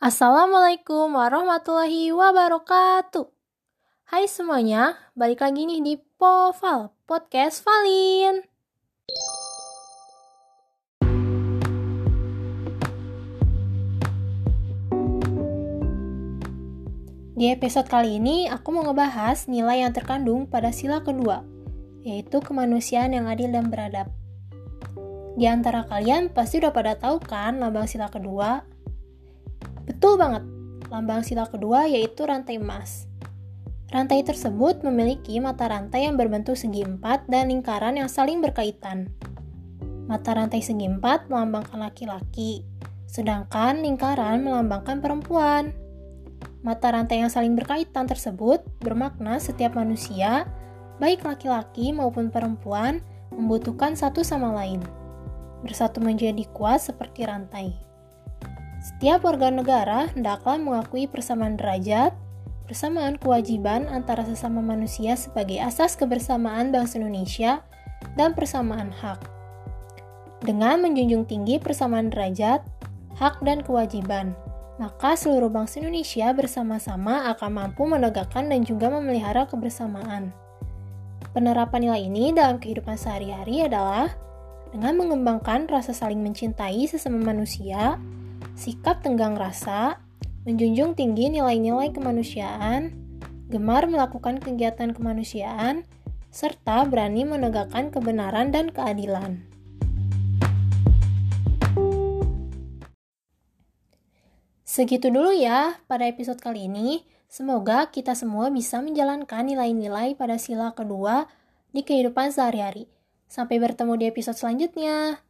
Assalamualaikum warahmatullahi wabarakatuh. Hai semuanya, balik lagi nih di Poval, Podcast Valin. Di episode kali ini, aku mau ngebahas nilai yang terkandung pada sila kedua, yaitu kemanusiaan yang adil dan beradab. Di antara kalian pasti udah pada tahu kan lambang sila kedua, Betul banget, lambang sila kedua yaitu rantai emas. Rantai tersebut memiliki mata rantai yang berbentuk segi empat dan lingkaran yang saling berkaitan. Mata rantai segi empat melambangkan laki-laki, sedangkan lingkaran melambangkan perempuan. Mata rantai yang saling berkaitan tersebut bermakna setiap manusia, baik laki-laki maupun perempuan, membutuhkan satu sama lain. Bersatu menjadi kuat seperti rantai. Setiap warga negara hendaklah mengakui persamaan derajat, persamaan kewajiban antara sesama manusia sebagai asas kebersamaan bangsa Indonesia, dan persamaan hak. Dengan menjunjung tinggi persamaan derajat, hak, dan kewajiban, maka seluruh bangsa Indonesia bersama-sama akan mampu menegakkan dan juga memelihara kebersamaan. Penerapan nilai ini dalam kehidupan sehari-hari adalah dengan mengembangkan rasa saling mencintai sesama manusia, sikap tenggang rasa, menjunjung tinggi nilai-nilai kemanusiaan, gemar melakukan kegiatan kemanusiaan, serta berani menegakkan kebenaran dan keadilan. Segitu dulu ya pada episode kali ini. Semoga kita semua bisa menjalankan nilai-nilai pada sila kedua di kehidupan sehari-hari. Sampai bertemu di episode selanjutnya.